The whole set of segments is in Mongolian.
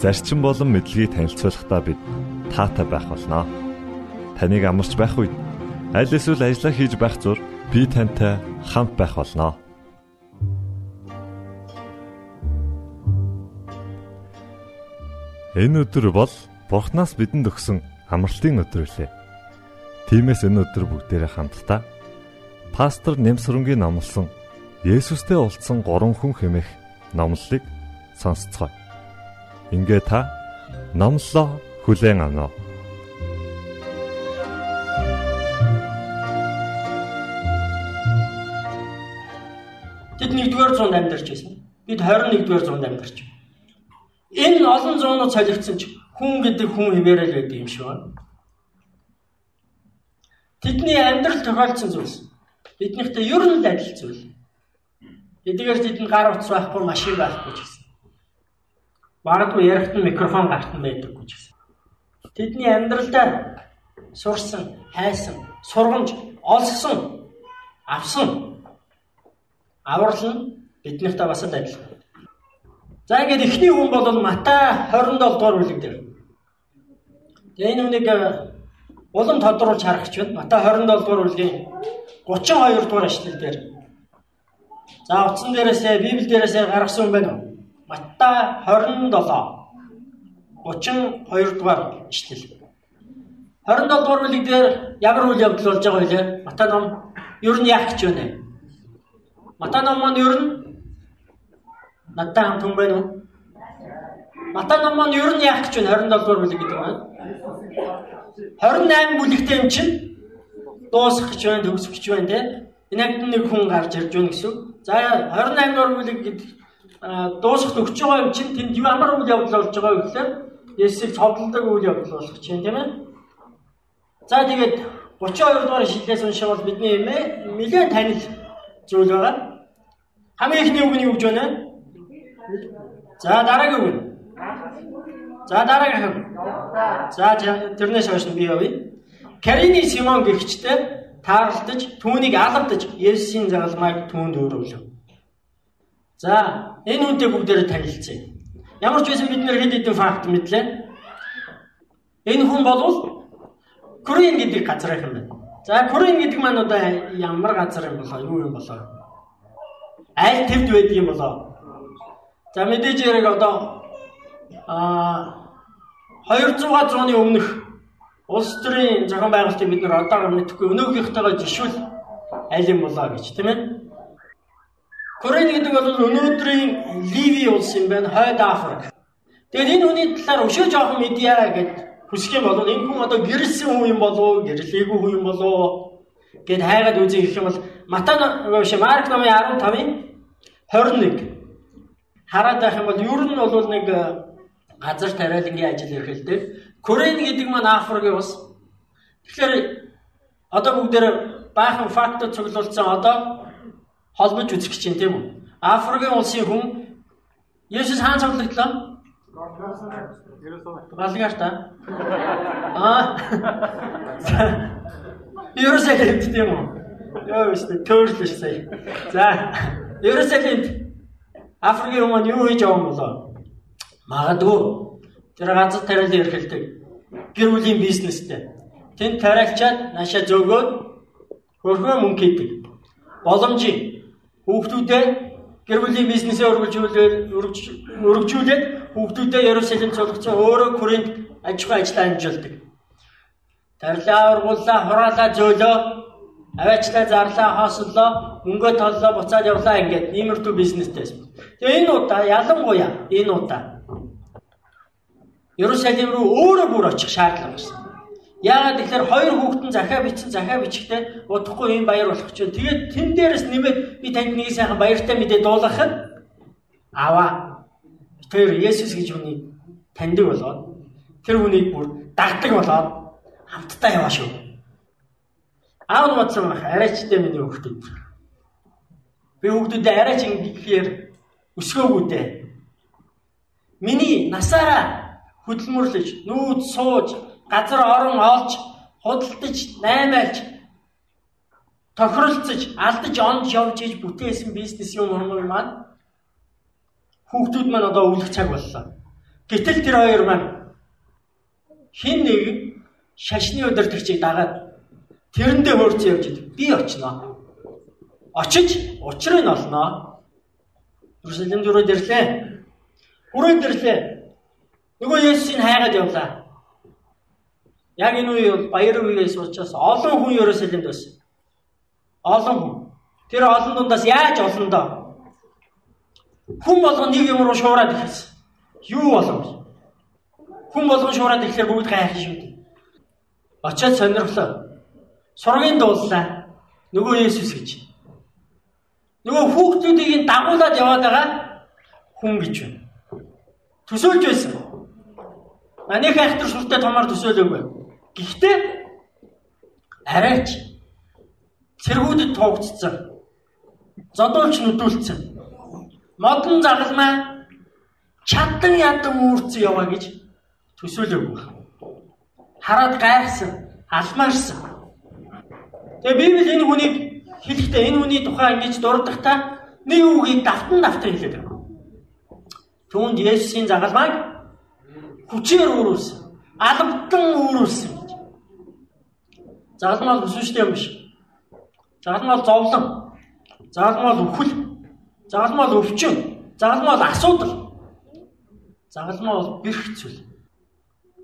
зарчим болон мэдлэгийг танилцуулахдаа бид таатай байх болноо. Таныг амарч байх үед аль эсвэл ажиллаа хийж байх зур би тантай хамт байх болноо. Энэ өдөр бол Бурханаас бидэнд өгсөн амралтын өдөр үлээ. Тиймээс энэ өдөр бүгдээрээ хамтдаа пастор Нэмсрэнгийн номлосон Есүстэй уулзсан 3 хүн хэмээх номлолыг сонсцгоё. Ингээ та номлоо хүлээн авах. Тэд 1-р зуунд амьдарч байсан. Бид 21-р зуунд амьдарч байна. Энэ олон зуунууд солигдсон ч хүн гэдэг хүн хിവэрэл байдаг юм шиг байна. Тэдний амьдрал тохиолдсон зүйлс биднийхтэй ер нь л адил зүйл. Эдгээр тэдэнд гар утас байхгүй машин байхгүй ч гэсэн Магадгүй ярихт нь микрофон гарт нь байдаггүй ч гэсэн. Тэдний амьдралдаа сурсан, хайсан, сургамж олсон, авсан аврал нь биднийхтэй бас л адилхан. За ингээд эхний хүн бол Матай 27 дугаар бүлэг дээр. Тэгээ энэ үнийг э, улам тодруулж харах ч байна. Матай 27 дугаар бүлгийн 32 дугаар эшлэл дээр. За утсан дээрээсээ Библи дээрээсээ гаргасан юм байна уу? Маттай 27 32 дугаар ишлэл. 27 дугаар бүлэг дээр ямар үйл явдал болж байгаа вэ? Матай ном ер нь яах гэж байна? Матай ном маань ер нь надтай хамт хүн байна уу? Матай ном маань ер нь яах гэж байна? 27 дугаар бүлэг гэдэг байна. 28 бүлэгтэй юм чинь дуусах гэж байна, төгсөх гэж байна те. Энэ нэг хүн гарч ирж байна гэсэн. За 28 дугаар бүлэг гэдэг дуусахд өгч байгаа юм чинь тэнд ямар үйл явдал болж байгаа вэ гэхээр Есүсийг цовдлдог үйл явдал болох чинь тийм ээ. За тэгээд 32 дугаар шилээс унших бол бидний эмээ нэлээд танил зүйл байгаа. Хамгийн ихний үг нь юу гэж байна? За дараагийн үг. За дараагийн үг. За тэрнээс хойш би явъя. Карины Симон гихчтэй таарлаж түүнийг алгадаж Есүсийн загалмайг түүнд өөрөвлөв. За Энэ үнтэй бүгдээрээ танилцъя. Ямар ч байсан бид нэр хэд хэдэн факт мэдлээ. Энэ хүн бол Корин гэдэг газар юм байна. За Корин гэдэг маань одоо ямар газар юм болоо, юу юм болоо? Аль төвд байдаг юм болоо? За мэдээж яг одоо а 200 зууны өмнөх улс төрийн зохион байгуулалтыг бид нар одоо мэдхгүй өнөөгийнхтэйгээ жишүүл аль юм болоо гэж тийм ээ. Корейн гэдэг бол өнөөдрийн Ливи улс юм байна, Хойд Африк. Тэгээд энэ хүний талаар өшөө жоохон медиа гэж хүсэх юм бол энэ хүн одоо гэрэлсэн хүн юм болов уу, гэрлээгүй хүн юм болов уу гэд хайгаад үзье гэх юм бол Матай биш Марк номын 15-ын 21 хараад байх юм бол ер нь бол нэг э, газар тариалангийн ажил эрхэлдэг. Корейн гэдэг маань Африкийн ус. Тэгэхээр одоо бүгдээр баахан фактод цуглуулсан одоо холбож үзэх гэж юм тийм үү? Африкийн улсын хүн Есүс хаан цуглагдлаа? Галгаар та. Аа. Ерөөсөлд тийм үү? Яа вэстэ төрөлш сая. За, Ерөөсөлд Африкийн хүмүүс юу хийж юм болоо? Магадгүй тэр ганц тариал эрхэлдэг. Гэр бүлийн бизнестэй. Тэнд тариалчаад наашаа зөөгөөд хөрхөө мөнгө хийдэг. Боломжийн Хүүхдүүдээ гэр бүлийн бизнесээ өргөжүүлээд өргөжүүлээд хүүхдүүдээ Ерүсалим цуглацсан өөрөө Коринт аж ахуй ажиллаа амжилтдаг. Тарлаа ургууллаа, хураалаа зөөлөө, аваачлаа зарлаа, хоослоо, мөнгө толлоо, буцаад явлаа ингээд иймэрхүү бизнестэйс. Тэгээ энэ удаа ялангуяа энэ удаа Ерүсалим руу өөрөө бүр очих шаардлага байна. Яагаад тэгэхээр хоёр хүүхдэн захаа бичсэн захаа бичихтэй удахгүй юм баяр болох ч. Тэгээд тэн дээрээс нэмээд би танд нэг сайхан баяртай мэдээ дуулгахад аваа. Тэр Есүс гэж үний таньдаг болоод тэр хүнийг бүр дагдаг болоод хамтдаа яваа шүү. Аав нь бодсон байх арайчтай миний хүүхдүүд. Би хүүхдүүдэд арайч ингэхээр өсгөөгүй дээ. Миний насаараа хөдөлмөрлөж, нүүд сууж, газар орон олж, худалдаж, наймаалж, тохиролцож, алдаж, онд явж иж бүтээсэн бизнес юм хүмүүс маань хүүхдүүд маань одоо өвлөх цаг боллоо. Гэтэл тэр хоёр маань хин нэг шашны удирдагчийг дагаад тэрэндээ хөрцөн явж идэв. Би очноо. Очиж учрыг нь олноо. Иерусалим рүү ирлээ. Хүрээд ирлээ. Нөгөө Есүсийг хайгаад явлаа. Яг энэ үе бол баяр үеэс учраас олон хүн Иерусалимд байсан. Олон хүн. Тэр олон дундаас яаж олон доо? Хүн болгон нэг юм руу шуураад ихэсэн. Юу болов? Хүн болгон шуураад ирэхээр бүгд гайхах шүү дээ. Очоод сонирхлоо. Сургийн дууллаа. Нөгөө Есүс гэж. Нөгөө хүүхдүүдийг дагуулад яваад байгаа хүн гэж байна. Төсөөлж байсан. Маних айхтар сүртэй томоор төсөөлөөгүй. Гэхдээ арайч цэргүүдэд туугдсан. Зодуулч нүдүүлсэн. Модон загалмаа чадан ядан үүрцэн яваа гэж төсөөлөөгүй. Хараад гайхсан, алмаарсан. Тэгээ Библи энэ хүнийг хэлэхдээ энэ хүний тухай ингэж дурдахтаа нэг үгийг давтан давтан хэлээд байна. Түүнд Есүсийн загалмайг хүчээр үүрүүлсэн. Албатан үүрүүлсэн гэж. Загалмай өсвөштэй юм биш. Загалмай зовлон. Загалмай өвхөл. Загалмай өвчин. Загалмай асуудал. Загалмай бол бэрх зүйл.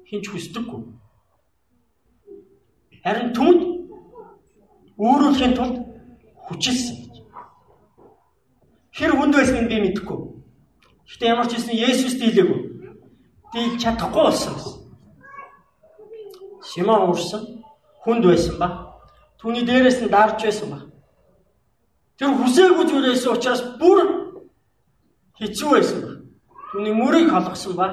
Хинч хүсдэггүй. Харин түнд өөрөөлөхийн тулд хүчилсэн гэж. Хэр хүнд байсныг би мэдэхгүй. Гэтэ ямар ч хэлсэн Есүс дийлээгүй. Дийл чадахгүй болсон гэсэн. Симон уурсан хүнд байсан ба түүний дээрээс нь дарж байсан ба. Тэр хүсээгүй зүйл байсан учраас бүр хэцүү байсан ба. Түүний мөрийг холгосон ба.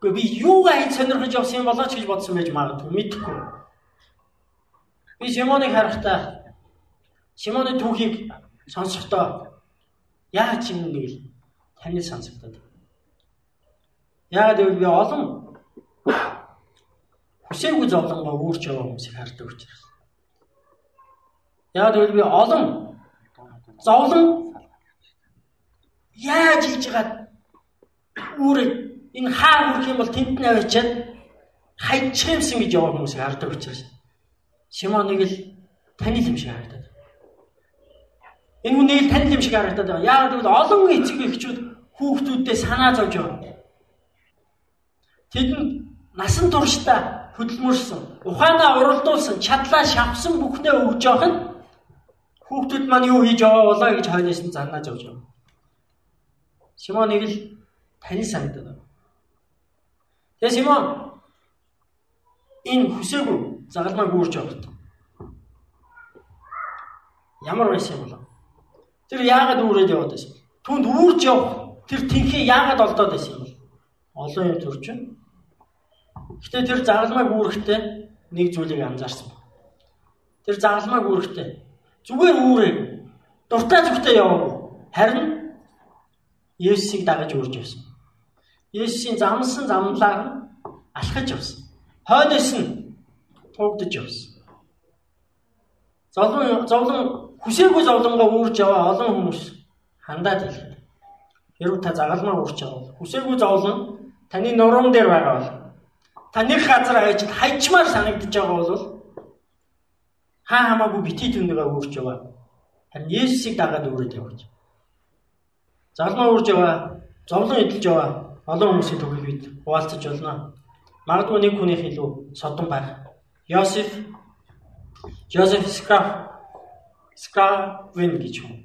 Гэхдээ би юугаа хэд сонирхож явсан юм болооч гэж бодсон байж магадгүй мэдэхгүй. Би Симоныг харахтаа Симоны түүхийг сонсохдоо яаж юм нэг л таны сонсогдод. Яагаад гэвэл би олон хүсээгүй зовлонгоо үүрч яваа хүмүүсийг хардаг учраас. Яагаад гэвэл би олон зовлон яаж хийж байгаа үүрэг энэ хаа хүрэх юм бол тэнд нь авчиад хайчих юмсан гэж яваа хүмүүсийг хардаг учраас. Симоныг л танил юм шиг харагдаад. Энэ хүнийг л танил юм шиг харагдаад байгаа. Яагаад гэвэл олон эцэг эхчүүд хүүхдүүддээ санаа зовж байгаа. Тэдэнд насан туршдаа хөдөлмөрсөн, ухаанаа уралдуулсан, чадлаа шавсан бүхнээ өгж явах нь хүүхдүүд маань юу хийж яваа болоо гэж хойноос нь заннааж явж байгаа. Симоныг л танил санагдаад байна. Тэгээ Симон энэ хүсээгүй загалмаа гүүрч яваад. Ямар байсан бол? Тэр яагаад үүрээд яваад байсан? Түнд үүрч явах тэр тэнхээ яагаад олдоод байсан юм бол? Олон юм төрч байна. Гэтэ тэр загалмаа гүүрэхдээ нэг зүйлийг анзаарсан. Тэр загалмаа гүүрэхдээ зүгээр үүрээ дуртай зүгтээ яваагүй. Харин Есүсийг дагаж үрж явсан. Есүсийн замсан замлаар алхаж явсан. Хойноос нь туугдж явсан. Зовлон зовлон хүсээгүй зовлонгоо үүрж яваа олон хүмүүс хандаад хэлдэг. Хэрвээ та загалмаа үүрч бол хүсээгүй зовлон таны нуруунд дээр байгаа бол таны газар хайж хайчмаар санагдаж байгаа бол хаа хамаагүй бити түндэгээ үүрч яваа. Харин Есүсийг дагаад үүрээд явж. Загалмаа үүрж яваа, зовлон эдэлж яваа олон хүмүүсийн төгөгийг бид хуваалцаж болно. Магадгүй нэг хүнийх илүү содон байх Йосеф Жозеф Скраф Скрафвин гэж хүн.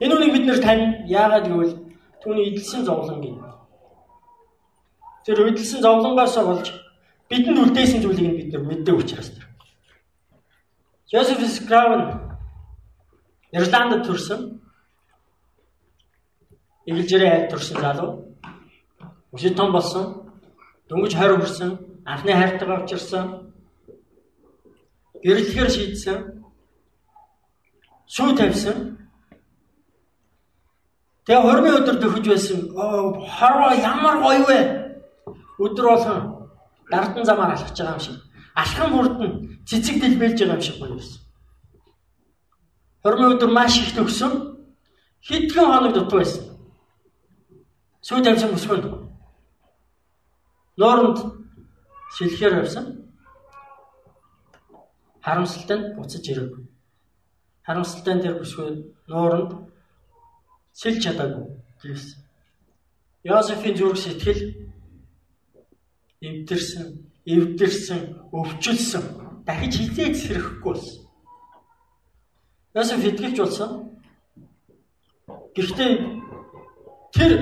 Энэ үнийг бид нэр тань яагаад гэвэл түүний эдэлсэн зовлон гин. Тэр эдэлсэн зовлонгоос болж бидэнд үлдээсэн зүйлийг бид нар мэддэг учраас тэр. Жозеф Скрафвин Ирландд төрсөн. Эгэлжирээ айлд төрсэн залуу. Өсөж том болсон. Дөнгөж 20 хүрсэн. Анхны хайртайгаа авчирсан. Гэрлэхээр шийдсэн. Сүү тавьсан. Тэгээ хормын өдөр дөхөж байсан. Хорвоо ямар гоё вэ? Өдөр болгон дардан замаар алхаж байгаа юм шиг. Алхан бүрд нь цэцэг дэлбэлж байгаа юм шиг гоё байсан. Хормын өдөр маш их төгсөн. Хэдхэн хоног дутуу байсан. Сүү тавьсан өсгөнд. Нооронд шилхээр явсан. Харамсалтай нь буцаж ирв. Харамсалтай дээр бүсгүй нууранд сэлж чадаагүй гэсэн. Йосефийн зүрх сэтгэл эвдэрсэн, эвдэрсэн, өвчлсөн. Дахиж хизээч сэрэхгүй болсон. Йосеф итгэвч болсон. Гэхдээ тэр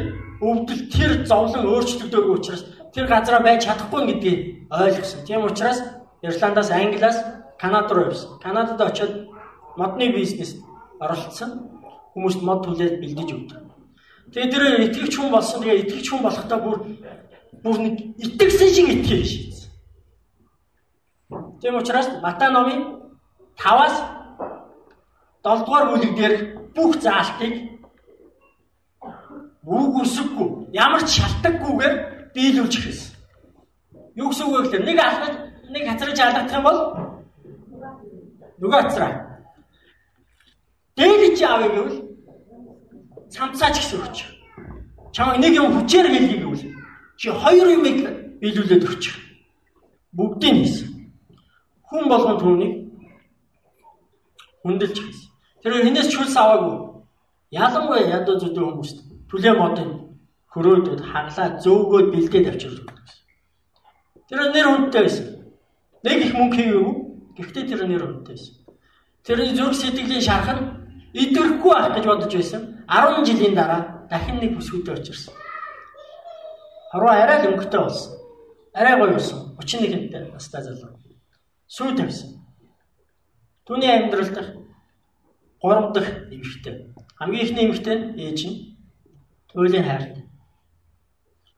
өвдөл, тэр зовлон өөрчлөгдөөгүй учраас тэр газараа байж чадахгүй гэдгийг ойлгосон. Тийм учраас Ирландаас Англиас Канад руу явсан. Канадад очиод модны бизнест оролцсон. Хүмүүст мод түлээд бэлдэж өгдөг. Тэгээ тэр итгэвч хүн болсон. Тэгээ итгэвч хүн болохдоо бүр бүр нэг итгэсэн шиг итгэж шийдсэн. Тийм учраас Матай номын 5-аас 7 дугаар бүлэг дээр бүх заалтыг үг үсэггүй ямар ч шалтгаггүйгээр биелүүлж эхэлсэн. Юу гэсэн үг вэ гэхээр нэг алхаж нэг хацраж алдах юм бол Нөгөө ацраа. Дээлж аавь гэвэл цамцаач гэсэн өгч. Чамайг нэг юм хүчээр хэлье гэвэл чи хоёр юмыг биелүүлээд өгч. Бүгдийг хийсэн. Хүн болгон түүнийг хүндэлж хийсэн. Тэр хинээс ч хөлс аваагүй. Ялангуяа ядуу зүдүү хүмүүст түлээ модын хөрөөдөд хаглаа зөөгөөд бэлдээд авчирч өгдөг. Тэр нэр үнэтэй байсан. Нэг их мөнгө хийгээгүй Гэхдээ тэр нэр үнэтэй байсан. Тэрний зүрх сэтгэлийн шарах нь идэвхгүй байх гэж бодож байсан. 10 жилийн дараа дахин нэг бүсгүйтэй очирсан. Харуу арай л өнгөтэй болсон. Арай гоё болсон. 31-нд настай залуу. Сүү тавьсан. Түүний амьдрал дахь 3 дахь эмэгтэй. Хамгийн ихний эмэгтэй нь ээж нь туйлын хайртай.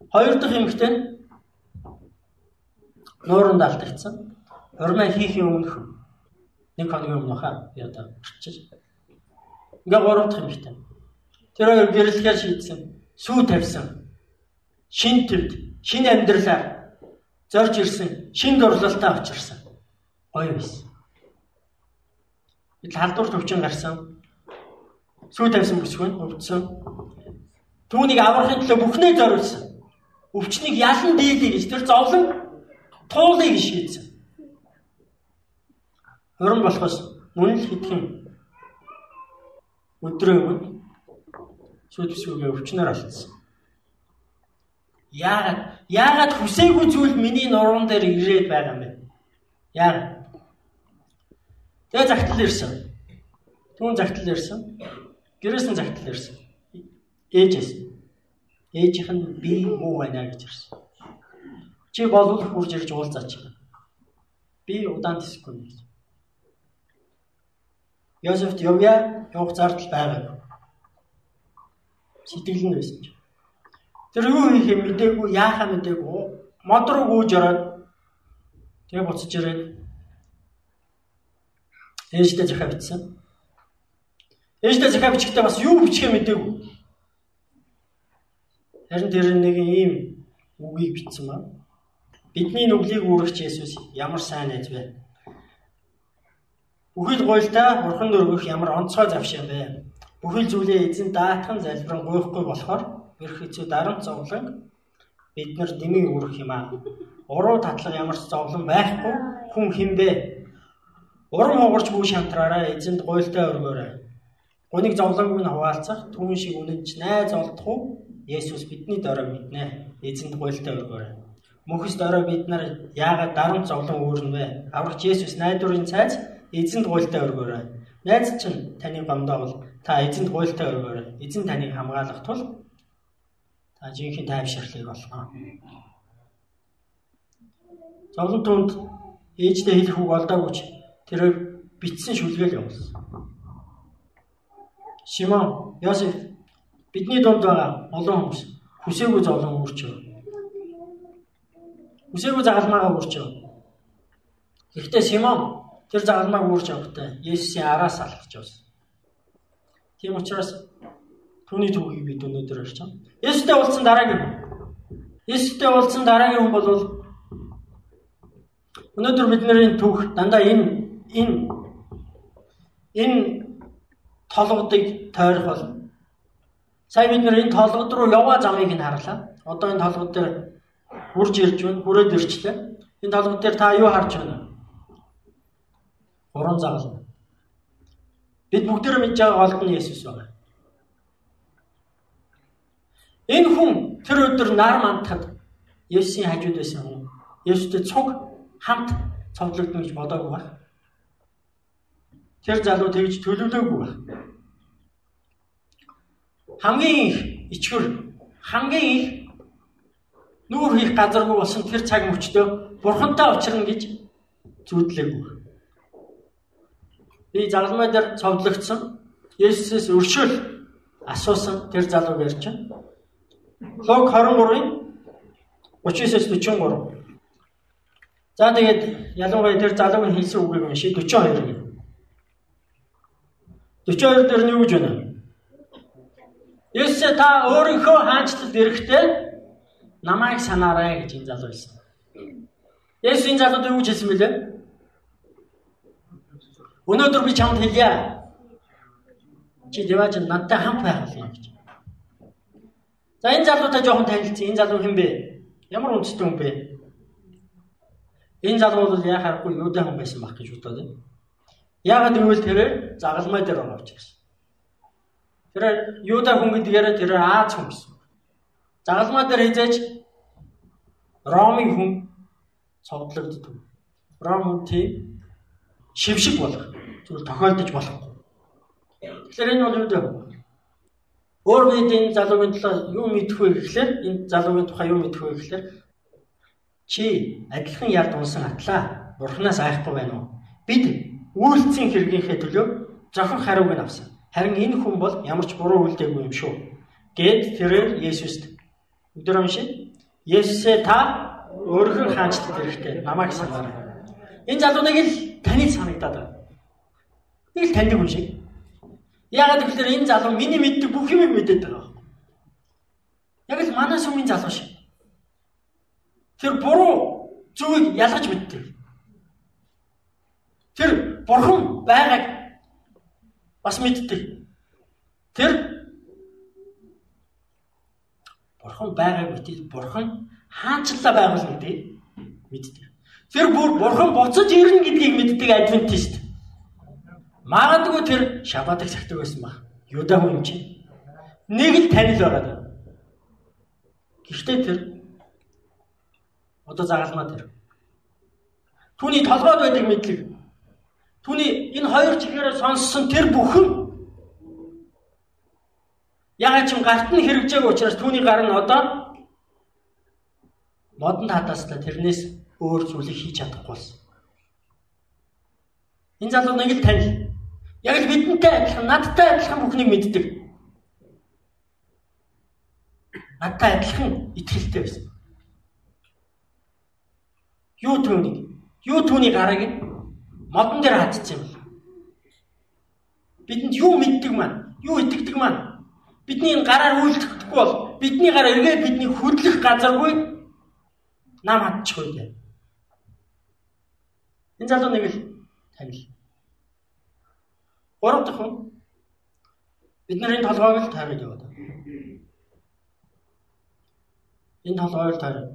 Хоёр дахь эмэгтэй нь нууранд алдагдсан. Урмаа хийхийн өмнөх нэг хоногийн өмнөх хаа би одоо очиж. Ингээ гурав дахь юмтай. Тэр хоёр гэрлэхээр шийдсэн. Сүү тавьсан. Шин төвд, шин амьдралаар зорж ирсэн, шин дурлалтай очирсан. Гоё байсан. Бид халдвар төвчин гарсан. Сүү тавьсан бүсгүй өвдсөн. Түүнийг аврахын төлөө бүхнээ зориулсан. Өвчнийг ялан дийлээ гэж тэр зовлон туулыг шийдсэн. Уран болохоос мөн л хэдхэн өдрөө өмнө сүлбсүүгээ өвчнөр алдсан. Яагаад яагаад хүсээгүй зүйл миний нуруунд дээр ирээд байгаа юм бэ? Яагаад? Тэгээ загтал ирсэн. Түүн загтал ирсэн. Гэрээс нь загтал ирсэн. Ээжээс. Ээжийнх нь би муу байна гэж ирсэн. Чи болов хурж ирж уулзаач. Би удаан тэсэхгүй гэж. Йосефт явъя явах зардал байгаагүй. Сэтгэл нь байсан ч. Тэр юу хийхээ мдээгүй, яахаа мдээгүй. Мод руу гүйж ороод тэгээ буцаж ирээд ээжтэй захаа бичсэн. Ээжтэй захаа бичихтэй бас юу бичихээ мдээгүй. Харин тэр нэг ийм үгийг бичсэн ба. Бидний нүглийг үүрэгч Есүс ямар сайн найз вэ? Бүхэл гуйлтаа бурхан өргөх ямар онцгой завшаа бэ? Бүхэл зүйлээ эзэн даатхан залбиран гуйхгүй болохоор хэцүү дарамт зовлон бид нар дэмий үрэх юм аа. Уруу татлага ямар ч зовлон байхгүй хүн хинбэ? Урам хугарч бүх шантраараа эзэнд гуйлтаа өргөөрэй. Гуниг зовлонгүй нь хуваалцах түүн шиг үнэнч найз олдох уу? Есүс бидний дорой мэднэ. Эзэнд гуйлтаа өргөөрэй. Мөхөс дорой бид нар яагаад дарамт зовлон үүрнэ вэ? Аврагч Есүс найдварын цайз эзэнт гуйлтаа өргөөрэй. Найз чинь таны гомдоо бол та эзэнт гуйлтаа өргөөрэй. Эзэн таныг хамгаалах тул та жинхэнэ тайвширлыг олгоо. Зовлон түнд ээжтэй хэлэх үг олдоогүйч тэр битсэн шүлгээл явуулсан. Шимон, Йосеф бидний дунд байгаа олон хүмүүс хүсээгүй зовлон үүрчөө. Үсээгүй загалмаагаа байгаа. Гэхдээ Симон тэр загалмааг үрж авахдаа Есүсийн араас алхаж явсан. Тийм учраас түүний түүхийг бид өнөөдөр харж байгаа. Есүстэй уулзсан дараагийн хүн. Есүстэй уулзсан дараагийн хүн бол өнөөдөр бидний түүх дандаа энэ энэ энэ толгодыг тойрох болно. Сая бид нэр энэ толгод руу яваа замыг нь харлаа. Одоо энэ толгод дээр хурж ирж байна, хүрээд ирчлээ. Энэ толгод дээр та юу харж байна? Гурван загалмай. Бид бүгдээр мэдж байгаа голд нь Есүс байна. Энэ хүн тэр өдөр нар мантахад Есүсийн хажууд байсан хүн. Есүстэй цуг хамт цовдлогдно гэж бодоогүй байна. Тэр залуу тэгж төлөвлөөгүй байна. Хамгийн их ичгэр хамгийн их нүүр хийх газаргүй болсон тэр цаг мөчтөө бурхантай уулзрна гэж зүудлээгүй. Би загалмай дээр цовдлогдсон. Есүсээс өршөөл асуусан тэр залууг ярьж байна. Лог 23-ын 39-с 43. За тэгээд ялангуяа тэр залуугийн хэлсэн үгийг уншия 42. 42 дээр нь юу гэж байна? Есүс та өөрийнхөө хаанчлалд ирэхдээ намайг санаарай гэж энэ залуу хэлсэн. Есүс энэ залууд юу гэж хэлсэн бэлээ? Өнөөдөр би чамд хэлье. Чи дэваж надтай хамт байх болно гэж. За энэ залуутай жоохон танилцсан. Энэ залуу хэн бэ? Ямар үндэстэй хүн бэ? Энэ залуу бол яхахгүй юудай хүн байсан баг гэж бодоод байна. Яагаад гэвэл тэрээр загалмай дээр орж ирсэн. Тэр юудай хүн гэдгээрээ тэр Аз хүн гэсэн. Загалмай дээр хизээч Ромын хүн цогдлогддог. Ром хүн тийм шившиг болох зүйл тохиолдож болохгүй. Тэгэхээр энэ бол юу вэ? Өөр бид энэ залуугийн төлөө юу мэдэх вэ гэхлээр энэ залуугийн тухай юу мэдэх вэ гэхлээр чи адилхан ярд унсан атлаа. Бурханаас айхгүй байна уу? Бид үйлцэн хэрэгийнхээ төлөө зохин хариуг нь авсан. Харин энэ хүн бол ямар ч буруу үйлдэггүй юм шүү. Гэт тэрээр Есүст өдөр уншин Есүсээ та өөрхөн хаанчлалд хэрэгтэй намайг санаарай. Энэ залууныг л таныг санагдаад байна. Нэг л таньдаг хүн шиг. Яагаад гэвэл энэ залуу миний мэддэг бүх юмыг мэдээд байгаа. Яг л манай сүмийн залуу шиг. Тэр буруу зүгийг ялгаж мэддэг. Тэр бурхан байгааг бас мэддэг. Тэр бурхан байгааг мэддэг. Бурхан хаанчлаа байгуул гэдэг мэддэг. Тэр бүр бурхан буцаж ирнэ гэдгийг мэддэг адвентист. Магадгүй тэр шабатыг цагтаг байсан баг. Юда хүн юм чи. Нэг л танил байгаа. Гэхдээ тэр одоо загалмаа тэр. Түүний толгойд байдаг мэдлэг. Түүний энэ хоёр чихээрээ сонссон тэр бүхэн ягаад ч юм гарт нь хэрэгжээг учраас түүний гар нь одоо модон хатаастай тэрнээс өөр зүйлийг хийж чадахгүй болсон. Энэ залуу нэг л танил. Яг л бидэнтэй адилхан, надтай адилхан бүхнийг мэддэг. Надтай адилхан итгэлтэй байсан. Юу түүнийг? Юу түүний гарыг модон дээр хатчихсан юм. Бидэнд юу мэддэг маань? Юу итгэдэг маань? Бидний гараар үйлдэхгүй бол бидний гар эргээд бидний хөдлөх газаргүй нам хатчих үү. Энэ залуу нэг л танил. Гурав дахь нь бид нар энэ толгойг л тайраад яваад байна. Энэ толгойг л тайраад.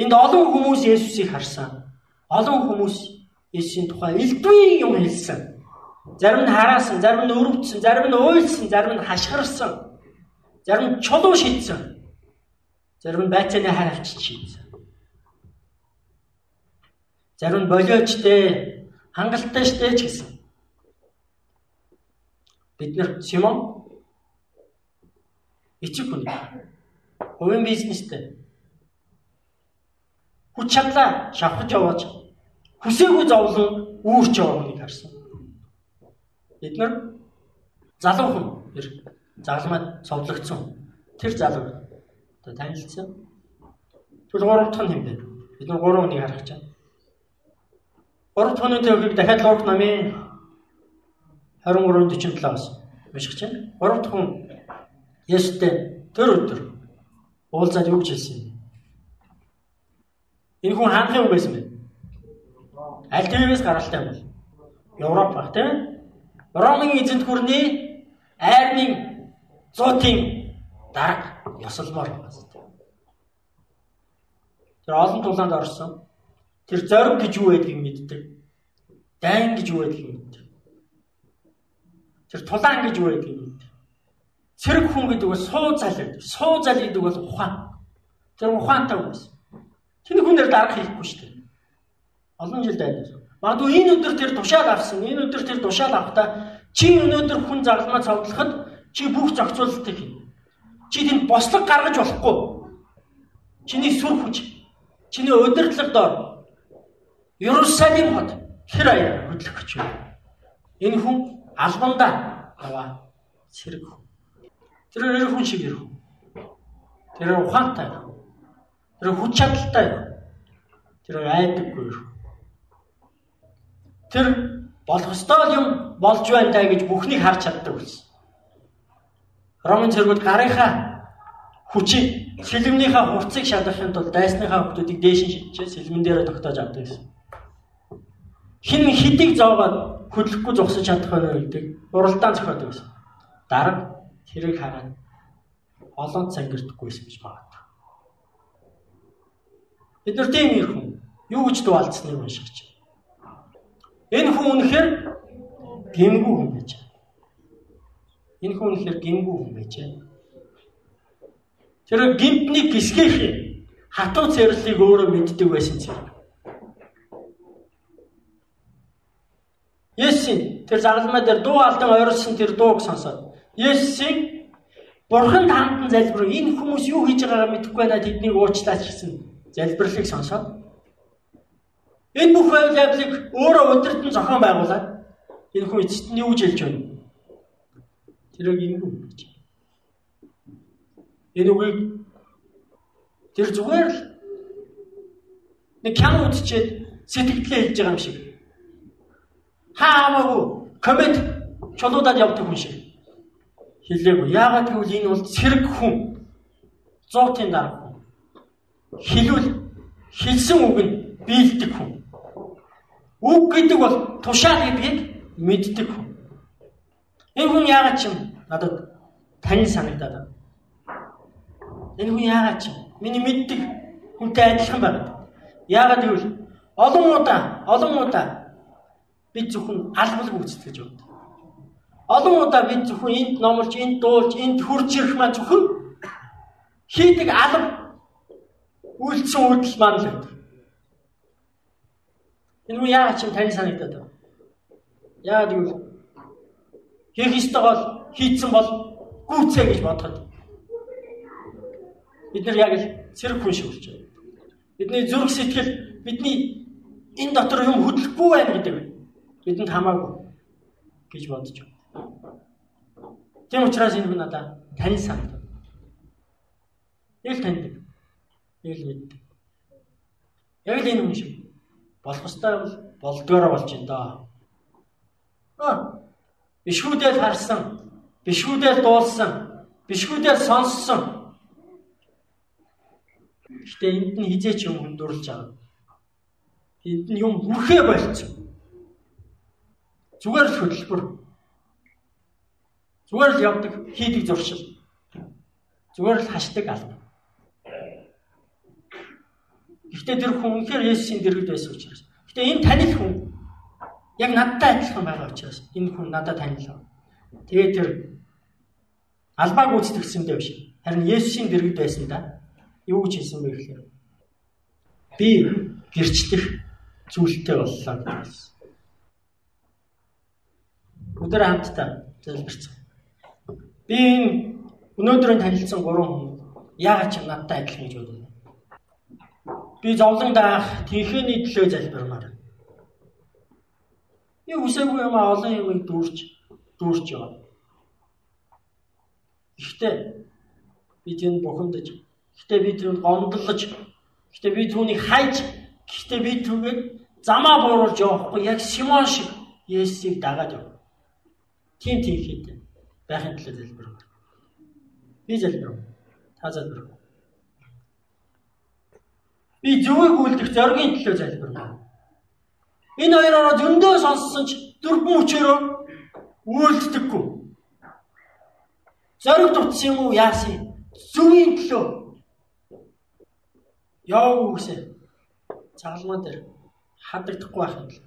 Энд олон хүмүүс Есүсийг харсан. Олон хүмүүс Есүсийн тухай элдвийн юм хэлсэн. Зарим нь хараасан, зарим нь өрөвдсөн, зарим нь уйлсан, зарим нь хашгирсан. Зарим нь чулуу шийдсэн. Зарим нь байцааны хайр авчиж шийдсэн. Зарим нь болиочтэй, хангалттай штэ ч гэсэн. Бид нэр Симон эцэг хүн. Хувийн бизнестэй. Хүч чадлаа шавхаж яваач хүсээгүй зовлон үүрч яваа хүнийг харсан. Бид нар залуу хүн загалмайд цовдлогдсон. Тэр залуу одоо танилцсан. Тэгвэл гурав дахь нь юм бэ? Бид нар гурван хүнийг харах гэж байна. Гурав дахь хүний төвийг дахиад Лук намын 23:47-аас уншиж байна. Гурав дахь хүн Есүстэй тэр өдөр уулзаад юу гэж хэлсэн юм? Энэ хүн хаанхын хүн байсан бэ? Аль тэрээс гаралтай бол Европ баг тийм Ромын эзэнт гүрний айрны зуутын дарга ёсолмоор байсан. Тэр олон тулаанд орсон. Тэр зориг гэж юу байдгийг мэддэг. Дайн гэж юу байдгийг мэддэг. Тэр тулаан гэж юу байдгийг мэддэг. Цэрэг хүн гэдэг бол суу зал гэдэг. Суу зал гэдэг бол ухаан. Тэр ухаантай байсан. Тэр хүнээр дарга хийхгүй шүү дээ. Олон жил дайдсан. Магадгүй энэ өдөр тэр тушаал авсан. Энэ өдөр тэр тушаал авахдаа чи өнөөдөр хүн зарламаа цовдлоход чи бүх зохицуулалтыг хийнэ. Чи тэнд бослог гаргаж болохгүй. Чиний сүр хүч, чиний удирдлага доор Иерусалим хот хэр аяа хөдлөх гэж байна. Энэ хүн албандаа аваа сэрэг. Тэр нэр хүн шиг ирэх. Тэр ухаантай. Тэр хүч чадалтай. Тэр айдаггүй ирэх. Тэр болох ёстой юм болж байна даа гэж бүхнийг харж чаддаг болсон. Ромын цэргүүд гарынхаа хүчийг сэлмнийхаа хувцсыг шалгахын тулд дайсныхаа хүмүүсийг дээш нь шидчихээ сэлмэн дээрээ тогтоож авдаг гэсэн. Хин хидийг зоогоод хөдлөхгүй зогсож чадах байна гэдэг уралдаан зохиодог гэсэн. Дарга тэрийг хараад олон цангирдахгүйсэн гэж магадгүй. Бид нар тийм их хүн юу гэж дуалцсныг байна. Энэ хүн үнэхээр гимгүү хүн байж байна. Энэ хүн үнэхээр гимгүү хүн байж байна. Тэр гимтний гисгэх хатуу цэрлийг өөрөө мэддэг байсан зэрэг. Есүсийн тэр загалмай дээр дуу алдан ойрлсон тэр дууг сонсоод Есүсийн Бурхан таамдан залбир энэ хүмүүс юу хийж байгаагаа мэдэхгүй байна тэднийг уучлаач гэсэн залбирлыг сонсоод Энэ бүх байвал явдлыг өөрөө өдөртөн зохион байгуулад энэ хүн эцэст нь юу хэлж байна? Тэрийг ингэв гэж. Энэ үгийг тэр зүгээр л нэг кям үдчихэд сэтгэлдээ хэлж байгаа юм шиг. Хаамаагүй коммент чулуудад явдаг хүн шиг. Хэлээгүй. Яагаад гэвэл энэ бол цэрэг хүн. Зуутын дарга. Хилүүл хэлсэн үг нь биелдэг хүн. Үг гэдэг бол тушаал гэдгийг мэддэг хүн. Энэ хүн яагаад ч юм надад тань санагдаад байна. Энэ хүн яагаад ч миний мэддэг хүнтэй адилхан байна. Яагаад гэвэл олон удаа олон удаа бид зөвхөн албал гүйцэтгэж байна. Олон удаа бид зөвхөн энд номлож, энд дуулж, энд хурж ирэх маань зөвхөн хийдэг алба үйлдэл үйлдэл маань л байдаг. Энэ хүн яагаад ч тань санагдаад байна. Яагаад гэвэл хийх ёстой бол хийцэн бол гүйцээ гэж бодоход бид нар яг л цэрэг хүн шиг болж байна. Бидний зүрх сэтгэл бидний энэ дотор юм хөдлөхгүй байна гэдэг бидэнд хамаагүй гэж бодож байна. Тийм учраас энэ хүн надад тань санагдав. Нэг л таньдаг. Нэг л мэддэг. Яг л энэ хүн шиг болох ёстой бол болдгоор болж байна да. Аа. Бишгүүдэл харсан, бишгүүдэл дуулсан, бишгүүдэл сонссон. Гэтэ энд нь хизээч юм хүндүрлж байгаа. Энд нь юм хүрхээ болцсон. Зүгээр л хөдөлбөр. Зүгээр л явдаг, хийдэг зуршил. Зүгээр л хашдаг алба. Гэхдээ тэр хүн үнэхээр Есүсийн дэргэд байсан учраас. Гэхдээ энэ танил хүн яг надтай адилхан байгаа учраас энэ хүн надад танил. Тэгээд тэр албааг гүйцэтгсэндээ биш. Харин Есүсийн дэргэд байсан да. Юу гэж хэлсэн бэ гэхээр би гэрчлэх зүйлтэй боллоо гэсэн. Өдөр хамтдаа залбирцсан. Би энэ өнөөдрийн танилцсан гурван хүн яагаад ч надтай адилхан гэж бодов. Би зовлон даах тэнхээний төлөө залбирмаар. Би үсээгүй юм олон юмыг дүүрч дүүрч яваа. Гэхдээ би тэнд бухимдаж, гэхдээ би тэнд гомдлож Гэтэ би түүнийг хайж гэхдээ би түүгээд замаа бууруулж явахгүй яг Симон шиг Есүсийг дагаад яв. Тим тийм хэд байхын төлөө залбир. Би залбир. Та залбир. Би зүгийг үлдэх зоргийн төлөө залбир. Энэ хоёроо зөндөө сонссон ч дөрвөн хүчээрөө үйлддэггүй. Зориг дутсан юм уу яасан? Зүгийн төлөө яав үгсэ. Цагалмаа дээр хадагдахгүй байх юм л.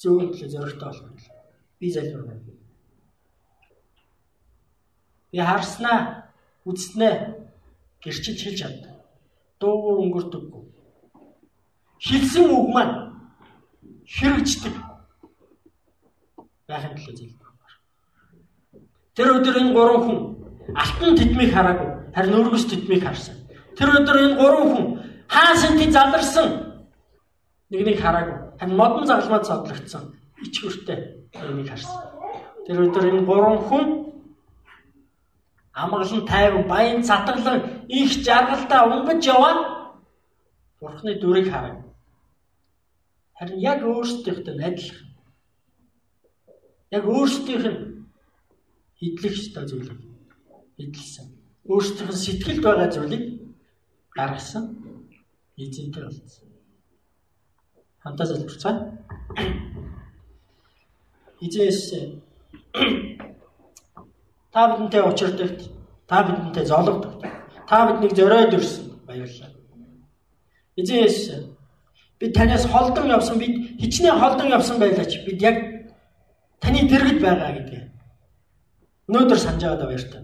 Зүгийн төлөө зоригтой болох юм л. Би залбирна. Би харснаа, үзснээ гэрчилж хэлж чаддаг. Дуу өнгөрдөггүй. Хэлсэн үг маань хэрэгждэг. Байхын төлөө зэлдэг. Тэр өдөр энэ гурван хүн алтан тэтмийг хараагүй, харин өргөс тэтмийг харсан. Тэр өдөр энэ гурван хүн хаасанти заларсан нэгнийг хараагүй, харин модон загалмаад цодлогдсон ичгүртэй нэгнийг харсан. Тэр өдөр энэ гурван хүн амгалан тайван баян цатгалан их жаргалдаа унгаж яваад Бурхны дүрийг харав. Харин яг өөрсдийнхтэй адилхан. Яг өөрсдийнх нь идэх ёстой зүйлийг идэлсэн. Өөрсдийнх нь сэтгэлд байгаа зүйлийг гаргасан эзэнтэй болсон. Хамтаа залбирцгаая. Эзэс та бидэнтэй учирдагт, та бидэнтэй зологдогт, та биднийг зориод ирсэн баярлалаа. Эзэс бид танаас холдон явсан бид хичнээн холдон явсан байлаач бид яг таны дэргэд байгаа гэдэг. Өнөөдөр санаж байгаа баяртай.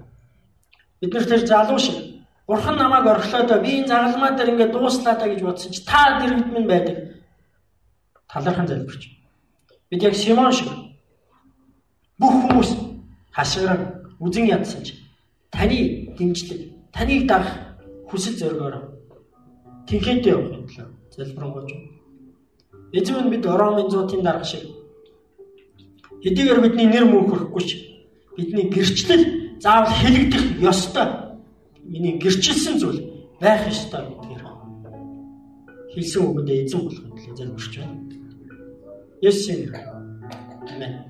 Бид нар тэр залуу шиг Бурхан намайг орхлоодоо би энэ загалмаа дээр ингээд дууслаа та гэж бодсон чи та дэргэд минь байдаг. Талархан залбирч. Бид яг Симон шиг бүх хүмүүс хашгиран үзен ядсан чи таны дэмжлэг, таныг дарах хүсэл зоригоор тэнхээтэй явах лээ. Залбирanгуйч. Эзэн бид Ромын 100-ийн дарга шиг хэдийгээр бидний нэр мөнхөрөхгүй ч бидний гэрчлэл заавал хэлэгдэх ёстой. Миний гэрчилсэн зүйл байх ёстой гэдгээр хэлсэн үгэндээ эзэн болох лээ залбирч байна. Есүс Амен.